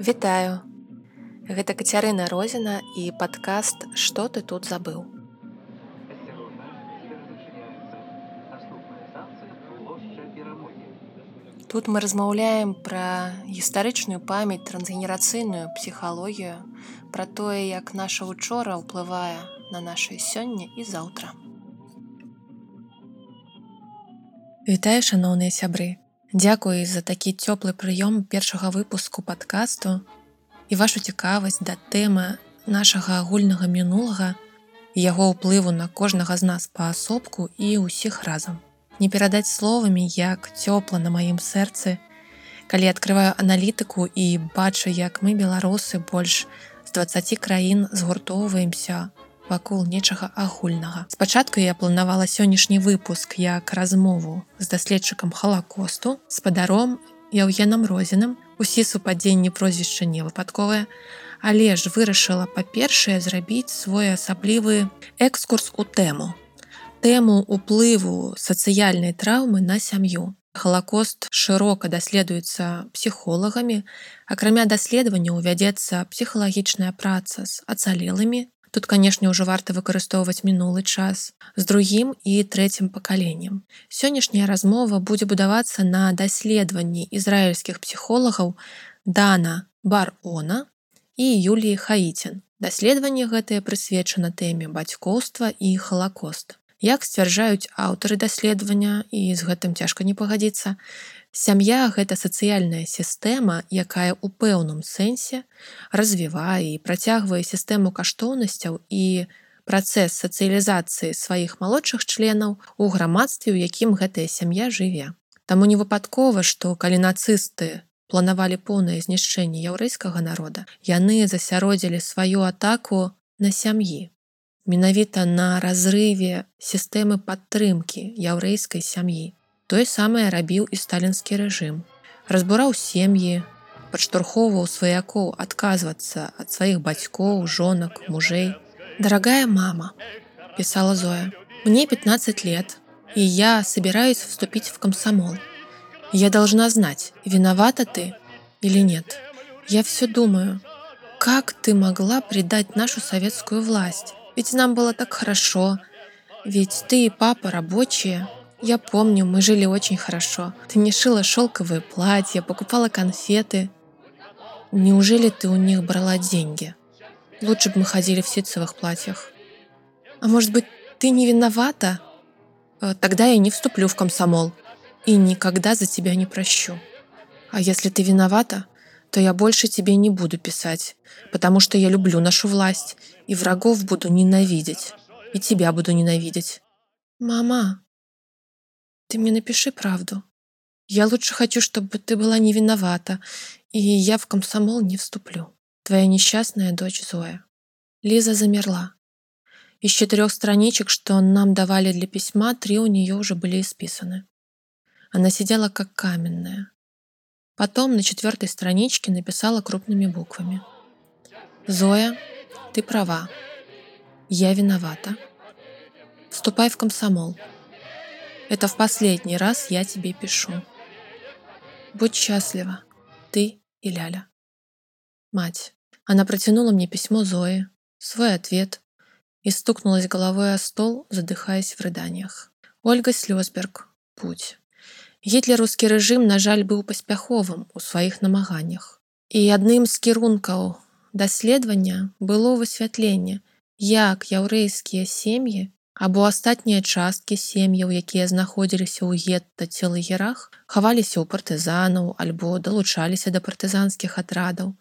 Вітаю. Гэта Кацярына Розіна і падкаст што ты тут забыў. Тут мы размаўляем пра гістарычную памяць трансгенерацыйную псіхалогію, пра тое, як наша учора ўплывае на нашае сёння і заўтра. Вітаю шаноўныя сябры. Дзякуй за такі цёплы прыём першага выпуску падкасту. І вашу цікавасць да тэмы нашага агульнага мінулага, яго ўплыву на кожнага з нас паасобку і ўсіх разам. Не перадаць словамі як цёпла на маім сэрцы калі открываю аналітыку і бачу як мы беларусы больш з 20 краін згуртоўваемся вакол нечага агульнага спачатку я планавала сённяшні выпуск як размову з даследчыкам халакосту спадаром яўгенам розіным усе супадзенні прозвішча не выпадковыя але ж вырашыла па-першае зрабіць свой асаблівы экскурс у тэму тэму уплыву сацыяльнай траўмы на сям'ю. Халакост шырока даследуецца псіхолагамі. Акрамя даследаванняў вядзецца псіхалагічная праца з ацалелымі. Тут, канешне, ўжо варта выкарыстоўваць мінулы час з другім і трэцім пакаленнем. Сённяшняя размова будзе будавацца на даследаванні ізраільскіх псіхолагаў Дана Бар-Она і Юліі Хаіцін. Даследаванне гэтае прысвечана тэме бацькоўства і халакост. Як сцвярджаюць аўтары даследавання і з гэтым цяжка не пагадзіцца, сям'я гэта сацыяльная сістэма, якая ў пэўным сэнсе развівае і працягвае сістэму каштоўнасцяў і працэс сацыялізацыі сваіх малодшых членаў у грамадстве, у якім гэтая сям'я жыве. Таму не выпадкова, што калі нацысты планавалі поўнае знішчэнне яўрэйскага народа, яны засяродзілі сваю атаку на сям'і менавіта на разрыве сістэмы падтрымкі яўрэйскай сям'і. Тое самае рабіў і сталінскі рэжым. Разбураў сем'і, падштурхоўваў сваякоў адказвацца ад сваіх бацькоў, жонак, мужэй. Дорогая мама, писала Зоя, мне 15 лет, и я собираюсь вступить в комсомол. Я должна знать, виновата ты или нет. Я все думаю, как ты могла предать нашу советскую власть? Ведь нам было так хорошо. Ведь ты и папа рабочие. Я помню, мы жили очень хорошо. Ты не шила шелковые платья, покупала конфеты. Неужели ты у них брала деньги? Лучше бы мы ходили в ситцевых платьях. А может быть, ты не виновата? Э, тогда я не вступлю в комсомол и никогда за тебя не прощу. А если ты виновата, то я больше тебе не буду писать, потому что я люблю нашу власть, и врагов буду ненавидеть, и тебя буду ненавидеть. Мама, ты мне напиши правду. Я лучше хочу, чтобы ты была не виновата, и я в комсомол не вступлю. Твоя несчастная дочь Зоя. Лиза замерла. Из четырех страничек, что нам давали для письма, три у нее уже были исписаны. Она сидела как каменная, Потом на четвертой страничке написала крупными буквами. Зоя, ты права. Я виновата. Вступай в комсомол. Это в последний раз я тебе пишу. Будь счастлива, ты и Ляля. Мать. Она протянула мне письмо Зои, свой ответ и стукнулась головой о стол, задыхаясь в рыданиях. Ольга Слезберг. Путь. Гітлераўскі рэжым, на жаль, быў паспяховым у сваіх намаганнях. І адным з кірункаў даследавання было высвятленне, як яўрэйскія сем'і або астатнія часткі сем'яў, якія знаходзіліся ў гетта ці лагерах, хаваліся ў партызанаў альбо далучаліся да партызанскіх атрадаў,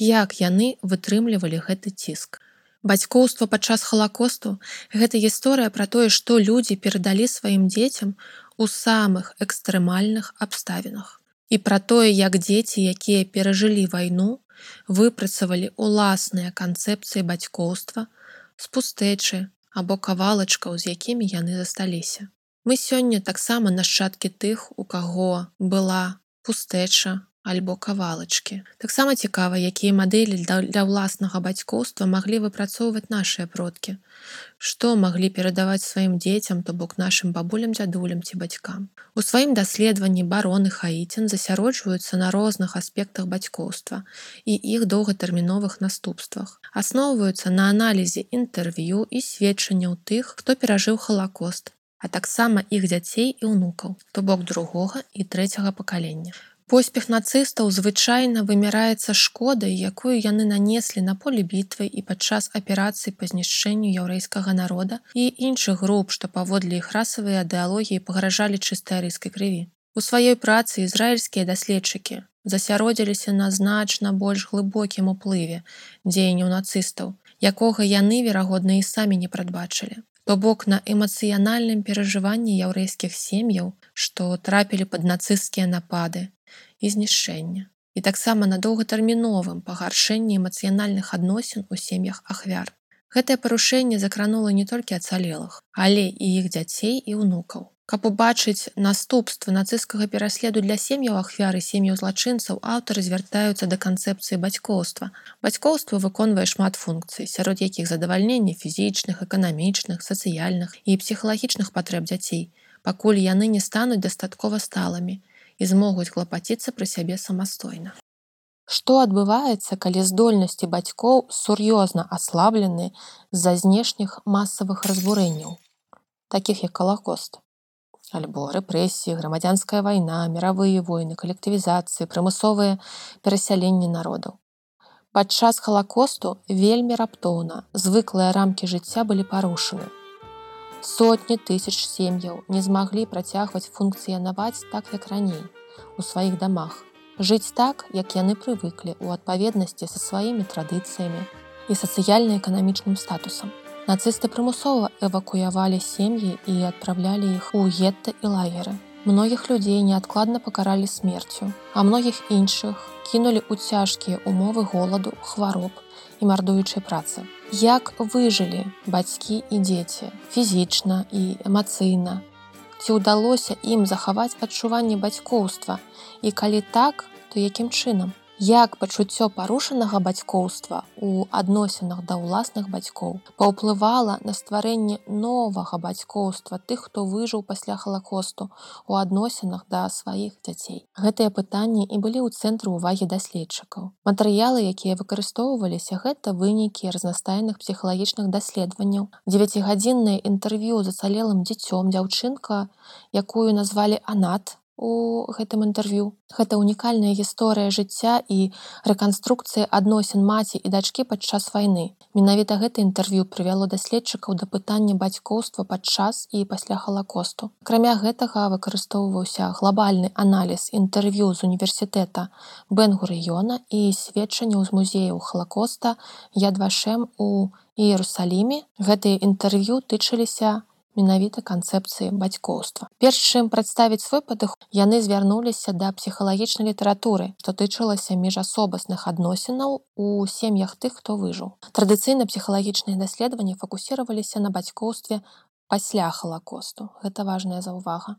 як яны вытрымлівалі гэты ціск. Бацькоўства падчас халакосту гэта гісторыя пра тое, што людзі перадалі сваім дзецям у самых экстрэмальных абставінах. І пра тое, як дзеці, якія перажылі вайну, выпрацавалі уласныя канцэпцыі бацькоўства з пустэчы або кавалачкаў, з якімі яны засталіся. Мы сёння таксама нашчадкі тых, у каго была пустэча, альбо кавалачкі. Таксама цікава, якія мадэлі для ўласнага бацькоўства маглі выпрацоўваць нашыя продкі. Што маглі перадаваць сваім дзецям, то бок нашым бабулям дзядулям ці бацькам. У сваім даследаванні бароны хаіцін засяроджваюцца на розных аспектах бацькоўства і іх доўгатэрміновых наступствах. Асноўваюцца на аналізе інтэрв'ю і сведчанняў тых, хто перажыў халакост, а таксама іх дзяцей і ўнукаў, то бок другога і трэцяга пакалення. Поспех нацыстаў звычайна вымяраецца шкодай, якую яны нанеслі на поле бітвы і падчас аперацыі па знішчэнню яўрэйскага народа і іншых груп, што паводле іх расавыя ідэалогіі пагражалі чыстай рыскай крыві. У сваёй працы ізраільскія даследчыкі засяродзіліся на значна больш глыбокім уплыве дзеянняў нацыстаў, якога яны, верагодна, і самі не прадбачылі. То бок на эмацыянальным перажыванні яўрэйскіх сем'яў, што трапілі пад нацысцкія напады, і знішэння і таксама на доўгатэрміновым пагаршэнні эмацыянальных адносін у сем'ях ахвяр. Гэтае парушэнне закранула не толькі ацалелых, але і іх дзяцей і ўнукаў. Каб убачыць наступствы нацысцкага пераследу для сем'яў ахвяры сем'яў злачынцаў аўтары звяртаюцца да канцэпцыі бацькоўства. Бацькоўства выконвае шмат функцый, сярод якіх задавальнення фізічных, эканамічных, сацыяльных і псіхалагічных патрэб дзяцей, пакуль яны не стануць дастаткова сталымі і змогуць клапаціцца пра сябе самастойна. Што адбываецца, калі здольнасці бацькоў сур'ёзна аслаблены з-за знешніх масавых разбурэнняў, такіх як калакост, альбо рэпрэсіі, грамадзянская вайна, мировые войны, калектывізацыі, прымусовыя перасяленні народаў. Падчас халакосту вельмі раптоўна звыклыя рамкі жыцця былі парушаны сотні тысяч сем'яў не змаглі працягваць функцыянаваць так як раней у сваіх дамах. Жыць так як яны прывыклі ў адпаведнасці са сваімі традыцыямі і сацыяльна-эканамічным статусам. Нацысты прымусова эвакуявалі сем'і і адпраўлялі іх у гетта і лагеры. Многіх людзей неадкладна пакаралі смерцю а многіх іншых кінулі ў цяжкія умовы голаду хвароб і мардуючай працы як выжылі бацькі і дзеці фізічна і эмацыйна? Ці ўдалося ім захаваць адчуванне бацькоўства? І калі так то якім чынам як пачуццё парушанага бацькоўства у адносінах да ўласных бацькоў паўплывала на стварэнне новага бацькоўства тых хто выжыў пасля халакосту у адносінах да сваіх дзяцей. Гэтыя пытанні і былі ў цэнтры ўвагі даследчыкаў. Матэрыялы якія выкарыстоўваліся гэта вынікі разнастайных псіхалагічных даследаванняў. Дзевяцігадзіннае інтэрв'ю зацалелым дзіцём дзяўчынка якую назвалі анат у гэтым інтэрв'ю. Гэта унікальная гісторыя жыцця і рэканструкцыі адносін маці і дачкі падчас вайны. Менавіта гэта інтэрв'ю прывяло даследчыкаў да пытання бацькоўства падчас і пасля халакосту. Акрамя гэтага выкарыстоўваўся глобальны аналіз інтэрв'ю з універсітэта Бенгурыёна і сведчанняў з музеяў халакоста ядвашэм у Іерусаліме. Гэтыя інтэрв'ю тычыліся менавіта канцэпцыі бацькоўства. Перш чым прадставіць свой падых, яны звярнуліся да псіхалагічнай літаратуры, што тычылася міжасобасных адносінаў у сем'ях тых, хто выжыў. Традыцыйна псіхалагічныя даследаванні фокусіраваліся на бацькоўстве пасля халакосту. Гэта важная заўвага.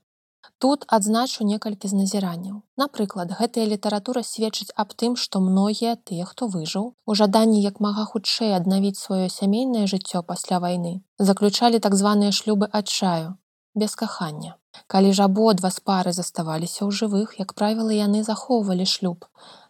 Тут адзначу некалькі з назіранняў. Напрыклад, гэтая літаратура сведчыць аб тым, што многія тыя, хто выжыў, у жаданні як мага хутчэй аднавіць сваё сямейнае жыццё пасля вайны, заключалі так званыя шлюбы адчаю, без кахання. Калі ж абодва з пары заставаліся ў жывых, як правіла, яны захоўвалі шлюб.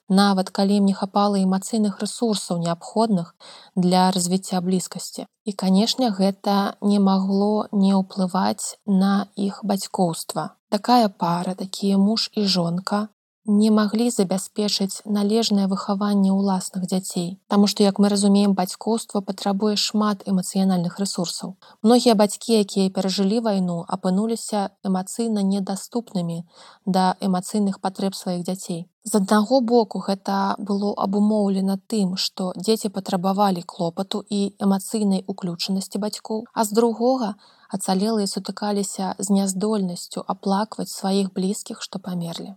Нават калі ім не хапала эмацыйных рэсурсаў неабходных для развіцця блізкасці. І, канешне, гэта не магло не ўплываць на іх бацькоўства такая пара такія муж і жонка не маглі забяспечыць належнае выхаванне ўласных дзяцей Таму што як мы разумеем бацькоўства патрабуе шмат эмацыянальных ресурсаў многія бацькі якія перажылі вайну апынуліся эмацыйна недаступнымі да эмацыйных патрэб сваіх дзяцей з аднаго боку гэта было абумоўлена тым што дзеці патрабавалі клопату і эмацыйнай уключанасці бацькоў а з другога ацалелыя сутыкаліся з няздольнасцю аплакваць сваіх блізкіх, што памерлі.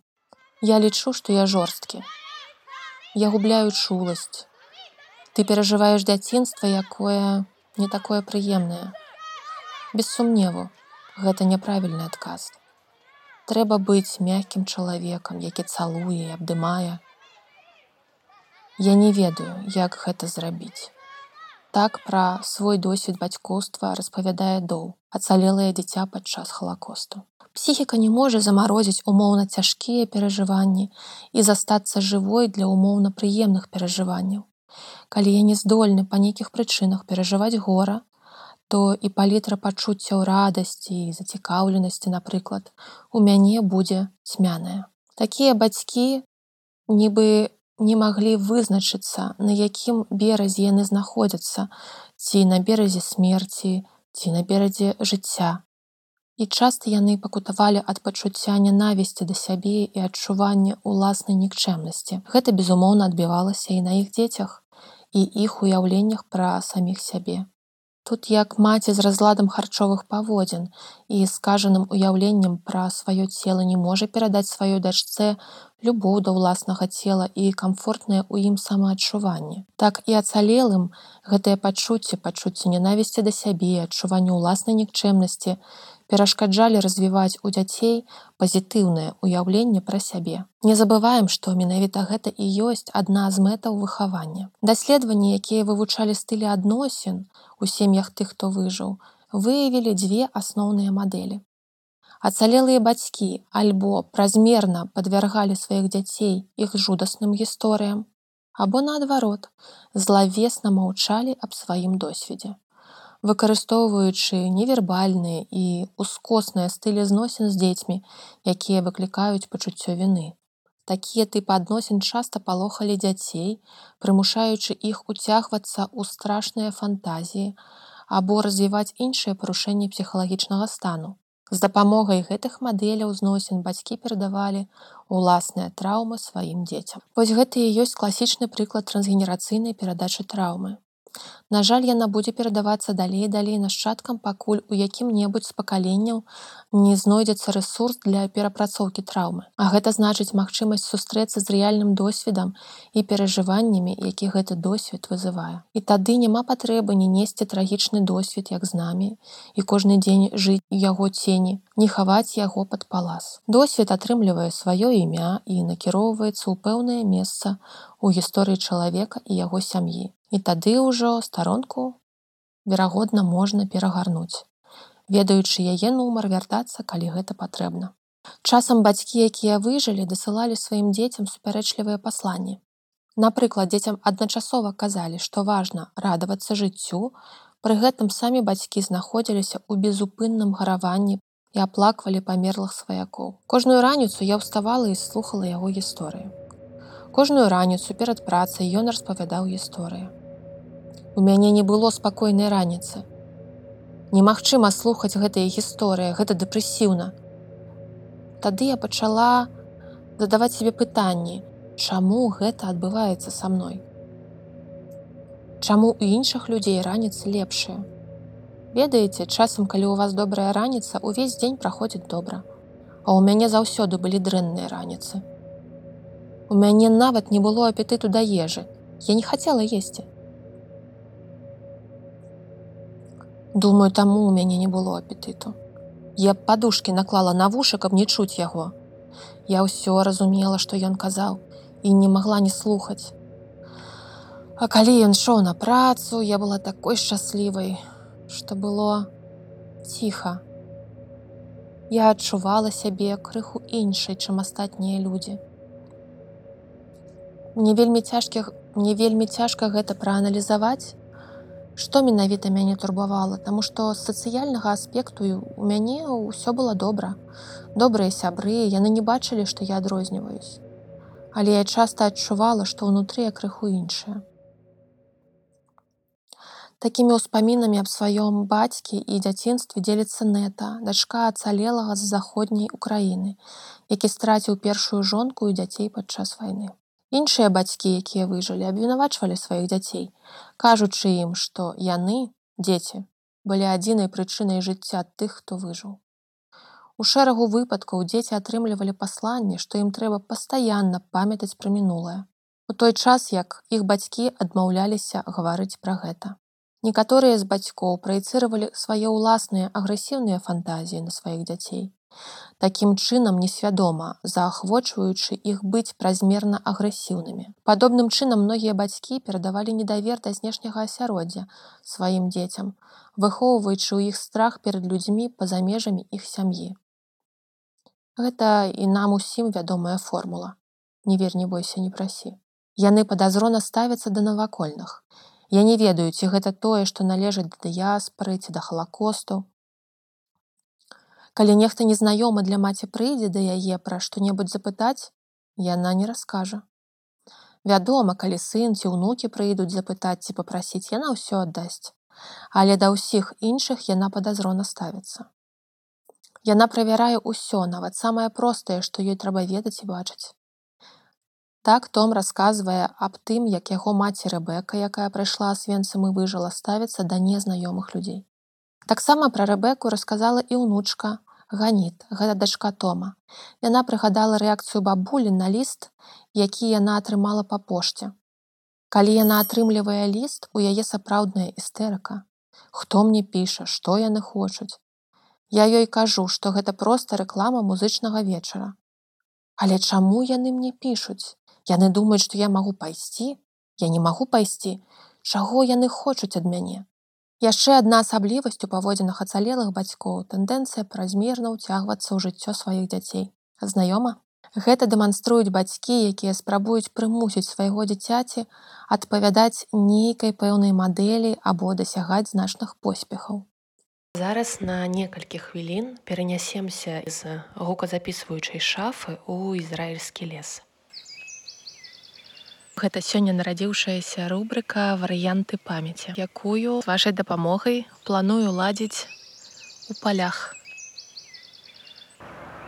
Я лічу, што я жорсткі. Я губляю чуласць. Ты перажываеш дзяцінства, якое не такое прыемнае. Без сумневу, гэта няправільны адказ. трэба быць мяккім чалавекам, які цалуе і абдымае. Я не ведаю, як гэта зрабіць. Так пра свой досвед бацькоўства распавядае доў, ацалелае дзіця падчас халакосту. Псіхіка не можа замарозіць умоўна цяжкія перажыванні і застацца жывой для умоўна прыемных перажыванняў. Калі я не здольны па нейкіх прычынах перажываць гора, то і палітра пачуццяў радасці і зацікаўленасці, напрыклад, у мяне будзе цьмяная. Такія бацькі нібы не маглі вызначыцца, на якім беразе яны знаходзяцца, ці на беразе смерці, ці на берадзе жыцця. І часта яны пакутавалі ад пачуцця нянавісці да сябе і адчування ўласнай нікчэмнасці. Гэта, безумоўна, адбівалася і на іх дзецях і іх уяўленнях пра саміх сябе. Тут як маці з разладам харчовых паводзін і скажаным уяўленнем пра сваё цела не можа перадаць сваёй дачцэ любоў да ўласнага цела і камфортнае ў ім самаадчуванне. Так і ацалелым гэтыя пачуцці пачуцці нянавісці да сябе, адчуванню ўласнай нікчэмнасці, перашкаджалі развіваць у дзяцей пазітыўнае ўяўленне пра сябе. Не забываем, што менавіта гэта і ёсць адна з мэтаў выхавання. Даследаванні, якія вывучалі стылі адносін у сем'ях тых, хто выжыў, выявілі дзве асноўныя мадэлі. Ацалелыя бацькі альбо празмерна падвяргалі сваіх дзяцей іх жудасным гісторыям, або наадварот, злавесна маўчалі аб сваім досведзе выкарыстоўваючы невербальныя і ускосныя стылі зносін з дзецьмі, якія выклікаюць пачуццё віны. Такія тыпы адносін часта палохалі дзяцей, прымушаючы іх уцягвацца ў страшныя фантазіі або развіваць іншыя парушэнні псіхалагічнага стану. З дапамогай гэтых мадэляў зносін бацькі перадавалі уласныя траўмы сваім дзецям. Вось гэта і ёсць класічны прыклад трансгенерацыйнай перадачы траўмы. На жаль, яна будзе перадавацца далей далей нашчадкам, пакуль у якім-небудзь з пакаленняў не знойдзецца рэсурс для перапрацоўкі траўмы. А гэта значыць магчымасць сустрэцца з рэальным досведам і перажываннямі, які гэты досвед вызывае. І тады няма патрэбы не несці трагічны досвед як з намі і кожны дзень жыць яго цені, не хаваць яго пад палас. Досвед атрымлівае сваё імя і накіроўваецца ў пэўнае месца у гісторыі чалавека і яго сям'і. І тады ўжо старонку верагодна можна перагарнуць, ведаючы яе нумар вяртацца, калі гэта патрэбна. Часам бацькі, якія выжылі, дасылалі сваім дзецям супярэчлівыя пасланні. Напрыклад, дзецям адначасова казалі, што важна радавацца жыццю, пры гэтым самі бацькі знаходзіліся ў безупынным гараванні і аплаквалі памерлых сваякоў. Кожную раніцу я ўставала і слухала яго гісторыю. Кожную раніцу перад працай ён распавядаў гісторыю. У мяне не было спакойнай раніцы. Немагчыма слухаць гэтыя гісторыі, гэта дэпрэсіўна. Тады я пачала задаваць себе пытанні, чаму гэта адбываецца са мной. Чаму у іншых людзей раніцы лепшыя? Ведаеце, часам, калі ў вас добрая раніца, увесь дзень праходзіць добра. А ў мяне заўсёды былі дрэнныя раніцы. У мяне нават не было апетыту да ежы. Я не хацела есці. Думаю, таму у мяне не было апетыту. Я падушкі наклала на вушы, каб не чуць яго. Я ўсё разумела, што ён казаў і не магла не слухаць. А калі ён шоў на працу, я была такой шчаслівай, што было ціха. Я адчувала сябе крыху іншай, чым астатнія людзі мне вельмі цяжкіх мне вельмі цяжка гэта прааналізаваць што менавіта мяне турбавала Таму што з сацыяльнага аспекту у мяне ўсё было добра добрыя сябры яны не бачылі што я адрозніваюсь але я часта адчувала што ўнутры я крыху іншая Такімі ўспамінамі аб сваём бацькі і дзяцінстве дзеліцца нэта дачка ацалелага з заходняй Украіны які страціў першую жонку і дзяцей падчас вайны Іншыя бацькі, якія выжылі, абвінавачвалі сваіх дзяцей, кажучы ім, што яны, дзеці, былі адзінай прычынай жыцця тых, хто выжыў. У шэрагу выпадкаў дзеці атрымлівалі пасланне, што ім трэба пастаянна памятаць пра мінулае. У той час, як іх бацькі адмаўляліся гаварыць пра гэта. Некаторыя з бацькоў праецыравалі свае ўласныя агрэсіўныя фантазіі на сваіх дзяцей. Такім чынам несвядома заахвочваючы іх быць празмерна агрэсіўнымі. Падобным чынам многія бацькі перадавалі недавер да знешняга асяроддзя сваім дзецям выхоўваючы ў іх страх перад людзьмі па-за межамі іх сям'і. Гэта і нам усім вядомая формула. Не вер не бойся не прасі яны падазрона ставяцца да навакольных. Я не ведаю, ці гэта тое, што належыць да дыяспары ці да халакосту. Калі нехта незнаёмы для маці прыйдзе да яе пра што-небудзь запытаць, яна не раскажа. Вядома, калі сын ці ўнукі прыйдуць запытаць ці папрасіць, яна ўсё аддасць. Але да ўсіх іншых яна падазрона ставіцца. Яна правярае ўсё, нават самае простае, што ёй трэба ведаць і бачыць. Так Том расказвае аб тым, як яго маці Рэбека, якая прайшла асвенцам і выжыла, ставіцца да незнаёмых людзей. Таксама пра Рэбеку расказала і ўнучка Ганіт, гэта дачка Тома. Яна прыгадала рэакцыю бабулі на ліст, які яна атрымала па пошце. Калі яна атрымлівае ліст, у яе сапраўдная істэрыка. Хто мне піша, што яны хочуць. Я ёй кажу, што гэта проста рэклама музычнага вечара. Але чаму яны мне пішуць? Яны думаюць, што я магу пайсці, я не магу пайсці, чаго яны хочуць ад мяне. Яшчэ адна асаблівасць у паводзінах ацалелых бацькоў тэндэнцыя празмерна ўцягвацца ў жыццё сваіх дзяцей. Знаёма, Гэта дэманструюць бацькі, якія спрабуюць прымусіць свайго дзіцяці адпавядаць нейкай пэўнай мадэлі або дасягаць значных поспехаў. Зараз на некалькі хвілін перанясемся з гуказапісваючай шафы ў ізраільскі лес. Гэта сёння нарадзіўшаяся рубрыка варыянты памяці, якую з вашай дапамогай планую ладзіць у палях.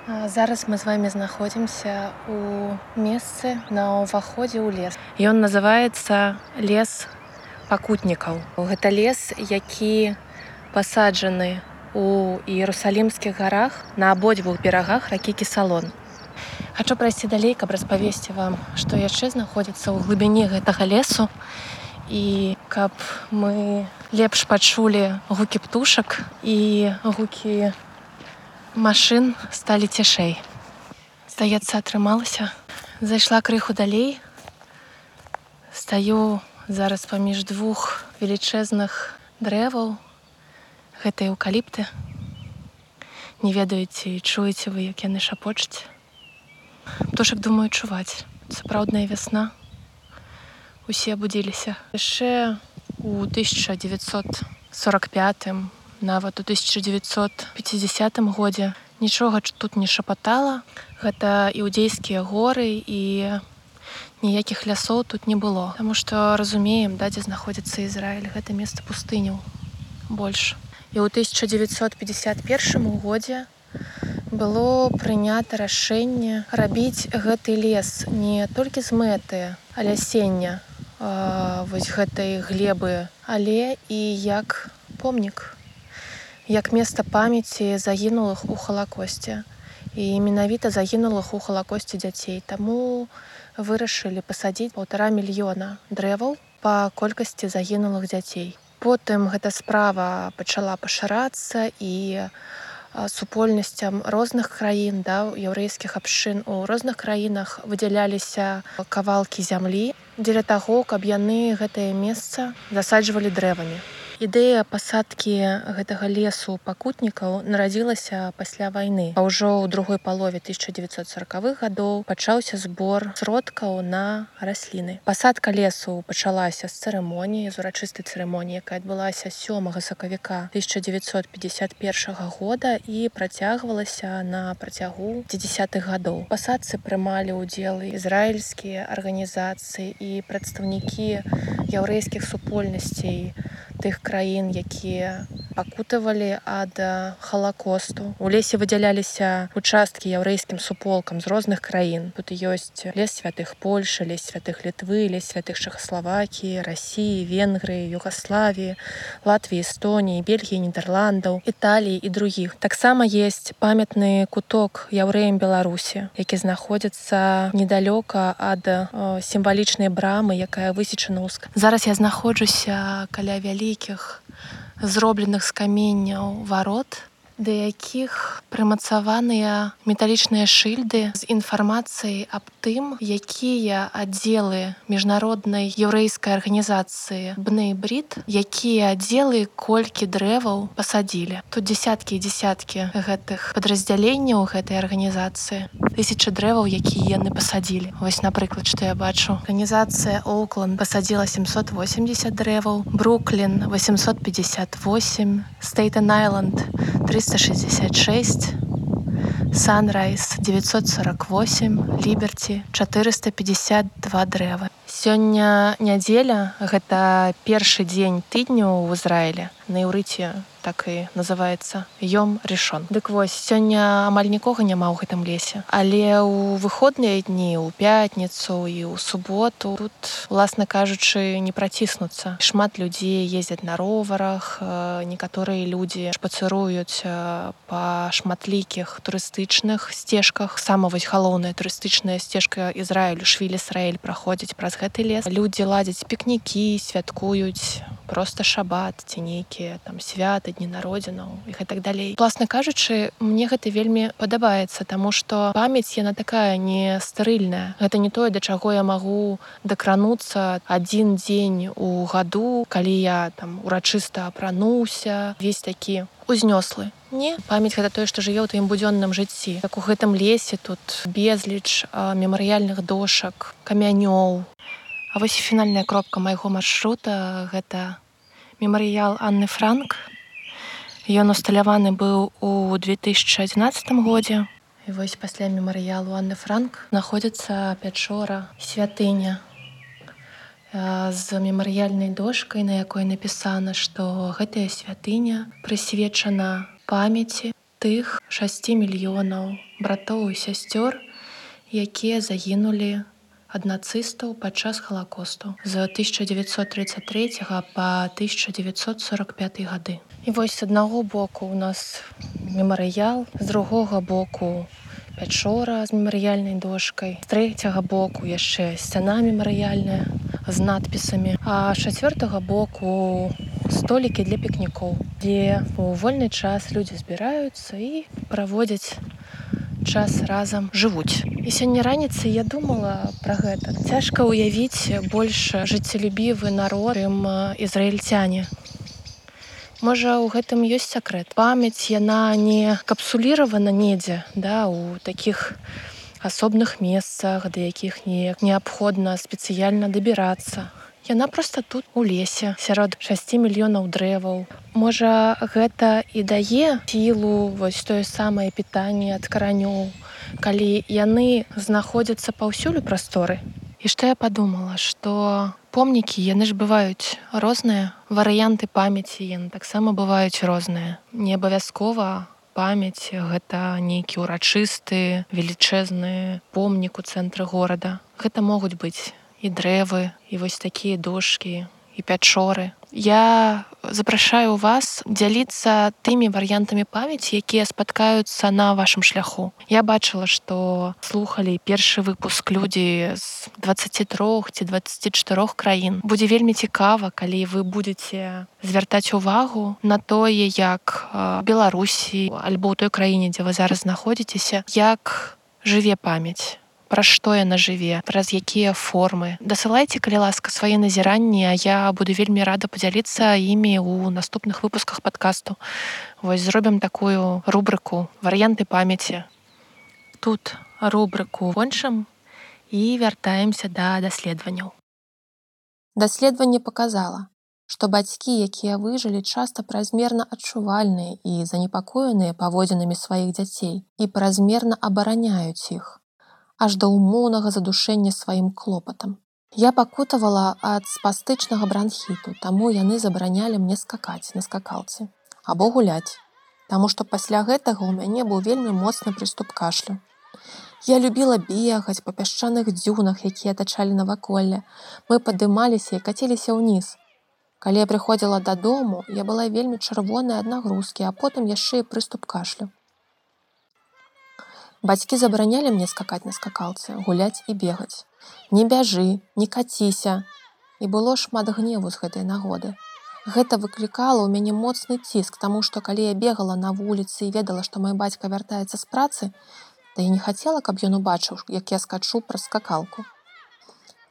Зараз мы з вами знаходзімся у месцы на ўваходзе ў лес. Ён называецца лес пакутнікаў. Гэта лес, які пасаджаны у іерусалімскіх гарах на абодвух берагах ракі кісалон хачу прайсці далей каб распавесці вам што яшчэ знаходзіцца ў глыбіні гэтага лесу? І каб мы лепш пачулі гукі птушак і гукі машын сталі цішэй. Здаецца атрымалася. Зайшла крыху далей. Стаю зараз паміж двух велічэзных дрэваў гэтыя эўкаліпты. Не ведаеце чуеце вы як яны шапочуць птушак думаю чуваць сапраўдная вясна усе абудзіліся яшчэ у 1945 нават у 1950 годзе нічога тут не шапатала гэта іудзейскія горы і ніякіх лясоў тут не было. Таму што разумеем да дзе знаходзіцца Ізраіль гэта месца пустыняў больш і ў 1951 годзе было прынята рашэнне рабіць гэты лес не толькі з мэты алясення вось гэтай глебы але і як помнік як месца памяці загінулых у халакосце і менавіта загінулых у халакосці дзяцей. Таму вырашылі пасадзіць полтора мільёна дрэваў па колькасці загінулых дзяцей. Потым гэта справа пачала пашырацца і у супольнасцям розных краін да яўрэйскіх абшын. У розных краінах выдзяляліся кавалкі зямлі. Дзеля таго каб яны гэтае месца засаджвалі дрэвамі ідэя пасадкі гэтага лесу пакутнікаў нарадзілася пасля вайны. А ўжо ў другой палове 1940х гадоў пачаўся збор сродкаў на расліны. Пасадка лесу пачалася з цырымоніі з урачыстай цырымоніі якая адбылася сёмага сакавіка 1951 года і працягвалася на працягу десятых гадоў. Пасадцы прымалі ўдзелы ізраільскія арганізацыі і прадстаўнікі яўрэйскіх супольнасцей тых краін якія пакутавалі ад халакосту. У лесе выдзяляліся участкі яўрэйскім суполкам з розных краін. Тут ёсць лес святых польша лес святых літвы лес святых чахаславакіі рассіі венгрыі югославіі латвіі эстоніі бельгіі нідерландаў італіі і другіх. Таксама есть памятны куток яўрэем беларусі які знаходзіцца недалёка ад сімвалічнай брамы якая высечана ўска зараз я знаходжуся каля вялі вялікіх зробленых з каменняў варот да якіх прымацаваныя металічныя шыльды з інфармацыяй аб тым, якія аддзелы міжнароднай яўрэйскай арганізацыі бны брід, якія аддзелы колькі дрэваў пасадзілі. Тут дзясяткі і дзясяткі гэтых падраздзяленняў гэтай арганізацыі. Тысячы дрэваў, якія яны пасадзілі. Вось напрыклад, што я бачу. Арганізацыя Оукланд пасадзіла 780 дрэваў, Бруклін 858, Стейтен-Айленд 300 466, Sunrise 948, Liberty 452 дрэвы. Сёння нядзеля, гэта першы дзень тыдню ў Ізраілі. На іўрыце так і называется ём решон дык вось сёння амаль нікога няма ў гэтым лесе. Але ў выходныя дні ў пятніцу і ў суботу тут уласна кажучы не праціснуцца. Шмат людзей ездзяць на роварах некаторыя людзі шпацыруюць па шматлікіх турыстычных сцежках. Сама вось галоўная турыстычная сцежка Ізраілю швілі Ісраэль праходзіць праз гэты лес. Людзі ладзяць пікнікі святкуюць просто шабат ці нейкія там святы дні народзінаў і так далей класна кажучы мне гэта вельмі падабаецца таму што памяць яна такая не стэрыльная гэта не тое да чаго я магу дакрануцца адзін дзень у году калі я там урачыста апрануўся весь такі узнёслы. Не памяць гэта тое што жыве ў тваім будзённым жыцці. Так у гэтым лесе тут безліч мемарыяльных дошак камянёў. А вось фінальная кропка майго маршрута гэта мемарыял Анны Франк. Ён усталяваны быў у 2011 годзе. І вось пасля мемарыялу Анны Франк знаходзіцца пячора святыня з мемарыяльнай дошкай, на якой напісана, што гэтая святыня прысвечана памяці тых 6 мільёнаў братоў і сясцёр, якія загінулі ад нацыстаў падчас халакосту з 1933 па 1945 гады. І вось з аднаго боку у нас мемарыял, з другога боку пячора з мемарыяльнай дошкай, з трэцяга боку яшчэ сцяна мемарыяльная з надпісамі, а чацвёртага боку столікі для пікнікоў, дзе у вольны час людзі збіраюцца і праводзяць час разам жывуць. І сёння раніцай я думала пра гэта. Цяжка ўявіць больш жыццелюбівы народым ізраільцяне. Можа, у гэтым ёсць сакрэт. Памяць яна не капсуліравана недзе да, у такіх асобных месцах, да якіх неяк неабходна спецыяльна дабірацца. Яна проста тут у лесе сярод 6 мільёнаў дрэваў. Можа, гэта і дае сілу вось тое самае пытанне ад каранёў калі яны знаходзяцца паўсюль у прасторы і што я подумала что помнікі яны ж бываюць розныя варыянты памяці яны таксама бываюць розныя не абавязкова памяць гэта нейкі ўрачысты велічэзны помнік у цэнтры горада гэта могуць быць і дрэвы і вось такія дошкі і пячоры я запрашаю вас дзяліцца тымі варыянтамі памяці якія спаткаюцца на вашым шляху. Я бачыла што слухали першы выпуск людзі з 23 ці 24 краін будзе вельмі цікава калі вы будете звяртаць увагу на тое як беларусі альбо ў той краіне дзе вы зараз знаходзіцеся як жыве памяць пра што яна жыве праз якія формы. Дасылайце калі ласка свае назіранні я буду вельмі рада падзяліцца імі ў наступных выпусках падкасту. Вось зробім такую рубрыку варыянты памяці тут рубрыку вончым і вяртаемся да даследаванняў. Даследаванне показала што бацькі якія выжылі часта празмерна адчувальныя і занепакоеныя паводзінамі сваіх дзяцей і празмерна абараняюць іх аж да ўмоўнага задушэння сваім клопатам. Я пакутавала ад спастычнага бранхіту, таму яны забаранялі мне скакаць на скакалцы або гуляць, Таму што пасля гэтага ў мяне быў вельмі моцны прыступ кашлю. Я любіла бегаць па пясчаных дзюнах, якія атачалі наваколле. Мы падымаліся і каціліся ўніз. Калі я прыходзіла дадому, я была вельмі чырвоная ад нагрузкі, а потым яшчэ і прыступ кашлю. Бацькі забаранялі мне скакаць на скакалцы, гуляць і бегаць. Не бяжы, не каціся. І было шмат гневу з гэтай нагоды. Гэта выклікала ў мяне моцны ціск, таму што калі я бегала на вуліцы і ведала, што мой бацька вяртаецца з працы, да я не хацела, каб ён убачыў, як я скачу праз скакалку.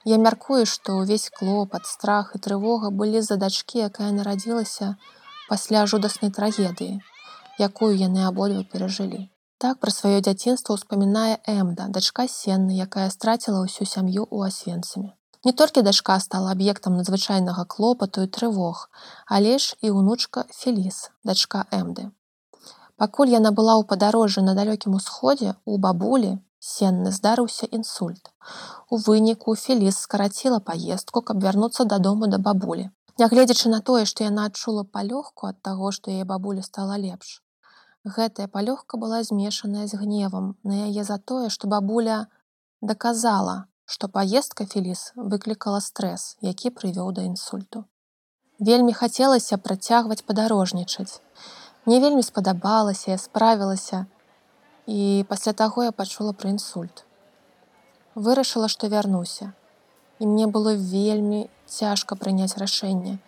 Я мяркую, што ўвесь клопат, страх і трывога былі за дачкі, якая нарадзілася пасля жудаснай трагедыі, якую яны абодва перажылі. Так пра сваё дзяцінства ўспамінае Эмда, дачка сенны, якая страціла ўсю сям'ю ў асвенцамі. Не толькі дачка стала аб'ектам надзвычайнага клопату і трывог, але ж і ўнучка Феліс, дачка Эмды. Пакуль яна была ў падарожжы на далёкім усходзе, у бабулі сенны здарыўся інсульт. У выніку Феліс скараціла паездку, каб вярнуцца дадому да бабулі. Нягледзячы на тое, што яна адчула палёгку ад таго, што яе бабулі стала лепш. Гэтая палёгка была змешаная з гневам на яе за тое, што бабуля даказала, што паездка Феліс выклікала стрэс, які прывёў да інсульту. Вельмі хацелася працягваць падарожнічаць. Мне вельмі спадабалася, я справілася і пасля таго я пачула пра інсульт. Вырашыла, што вярнуся. І мне было вельмі цяжка прыняць рашэнне.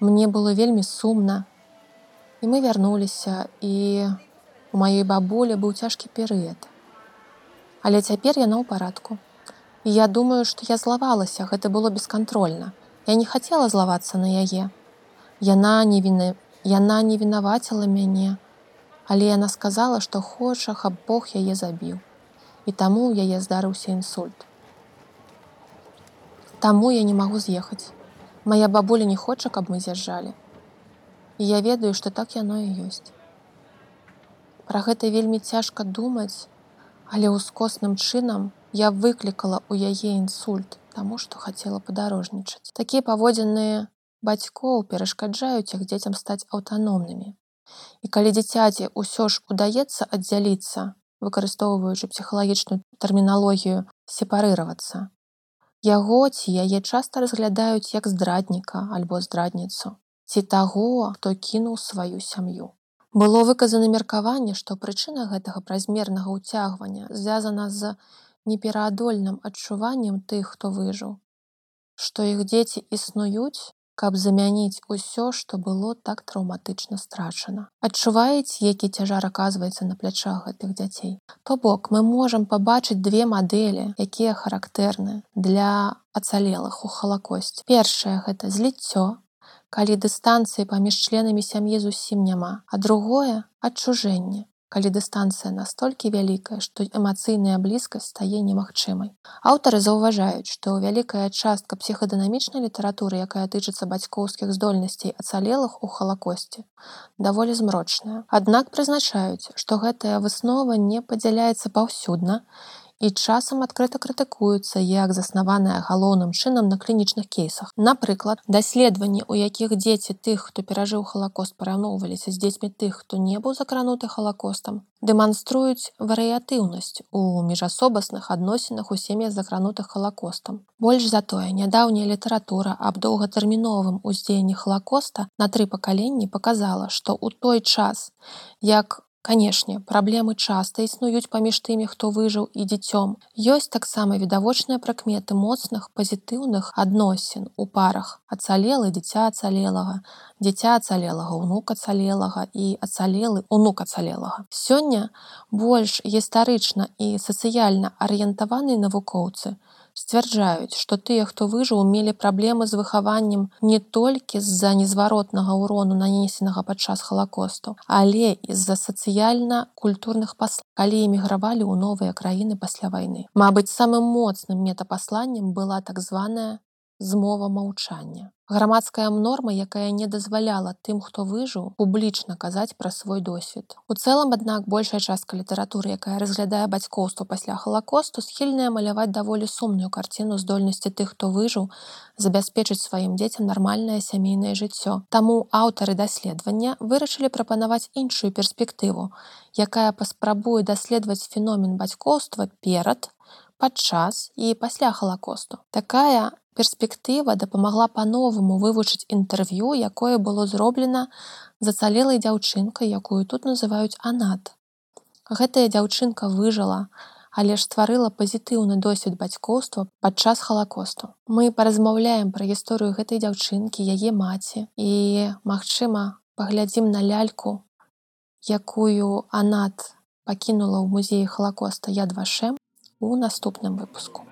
Мне было вельмі сумна. І мы вярнуліся і у маёй бабулі быў цяжкі перыяд. Але цяпер яна ў парадку. І я думаю, што я злавалася, гэта было бескантрольна. Я не хацела злавацца на яе. Яна не віны... яна не вінаваціла мяне, Але яна сказала, што хоча, каб Бог яе забіў. І таму ў яе здарыўся інсульт. Таму я не магу з'ехаць. Мая бабуля не хоча, каб мы з'язджалі. І я ведаю, што так яно і ёсць. Пра гэта вельмі цяжка думаць, але ўскосным чынам я выклікала ў яе інсульт, таму што хацела падарожнічаць. Такія паводзіны бацькоў перашкаджаюць іх дзецям стаць аўтаномнымі. І калі дзіцяці ўсё ж удаецца аддзяліцца, выкарыстоўваючы псіхалагічную тэрміналогію сепарыравацца. Яго ці яе часта разглядаюць як здрадніка альбо здрадніцу, ці таго, хто кінуў сваю сям'ю. Было выказана меркаванне, што прычына гэтага празмернага ўцягвання звязана з непераадольным адчуваннем тых, хто выжыў, што іх дзеці існуюць, каб замяніць усё, што было так траўматычна страчана. Адчуваеце, які цяжар аказваецца на плячах гэтых дзяцей. То бок мы можам пабачыць две мадэлі, якія характэрны для ацалелых у халакосці. Першае гэта зліццё, калі дыстанцыі паміж членамі сям'і зусім няма, а другое адчужэнне, калі дыстанцыя настолькі вялікая, што эмацыйная блізкасць стае немагчымай. Аўтары заўважаюць, што вялікая частка псіхадынамічнай літаратуры, якая тычыцца бацькоўскіх здольнасцей ацалелых у халакосці, даволі змрочная. Аднак прызначаюць, што гэтая выснова не падзяляецца паўсюдна і часам адкрыта крытыкуюцца як заснаваная галоўным чынам на клінічных кейсах. Напрыклад, даследаванні, у якіх дзеці тых, хто перажыў халакост параўноўваліся з дзецьмі тых, хто не быў закрануты халакостам, дэманструюць варыятыўнасць у міжасобасных адносінах у сем'ях закранутых халакостам. Больш за тое, нядаўняя літаратура аб доўгатэрміновым уздзеянні халакоста на тры пакаленні показала, што ў той час, як Канешне, праблемы часта існуюць паміж тымі, хто выжыў і дзіцём. Ёсць таксама відавочныя прыкметы моцных пазітыўных адносін у парах ацалелы дзіця ацалелага, дзіця ацалелага, унука цалелага і ацалелы унука цалелага. Сёння больш гістарычна і сацыяльна арыентаваныя навукоўцы, сцвярджаюць, што тыя, хто выжыў, мелі праблемы з выхаваннем не толькі з-за незваротнага ўрону нанесенага падчас халакосту, але і з-за сацыяльна-культурных пасл, калі эмігравалі ў новыя краіны пасля вайны. Мабыць, самым моцным метапасланнем была так званая змова маўчання. Грамадская норма, якая не дазваляла тым, хто выжыў публічна казаць пра свой досвед. У цэлым, аднак большая частка літаратуры, якая разглядае бацькоўства пасля халакосту, схільная маляваць даволі сумную карціну здольнасці тых, хто выжыў, забяспечыць сваім дзецям нармальнае сямейнае жыццё. Таму аўтары даследавання вырашылі прапанаваць іншую перспектыву, якая паспрабуе даследаваць феномен бацькоўства перад, падчас і пасля халакосту. Такая перспектыва дапамагла па-новаму вывучыць інтэрв'ю, якое было зроблена зацалелай дзяўчынкай, якую тут называюць анат. Гэтая дзяўчынка выжыла але ж стварыла пазітыўны досвед бацькоўства падчас халакосту. Мы паразмаўляем пра гісторыю гэтай дзяўчынкі, яе маці і, магчыма, паглядзім на ляльку, якую Анат пакінула ў музеі халакоста яд вашем у наступным выпуску.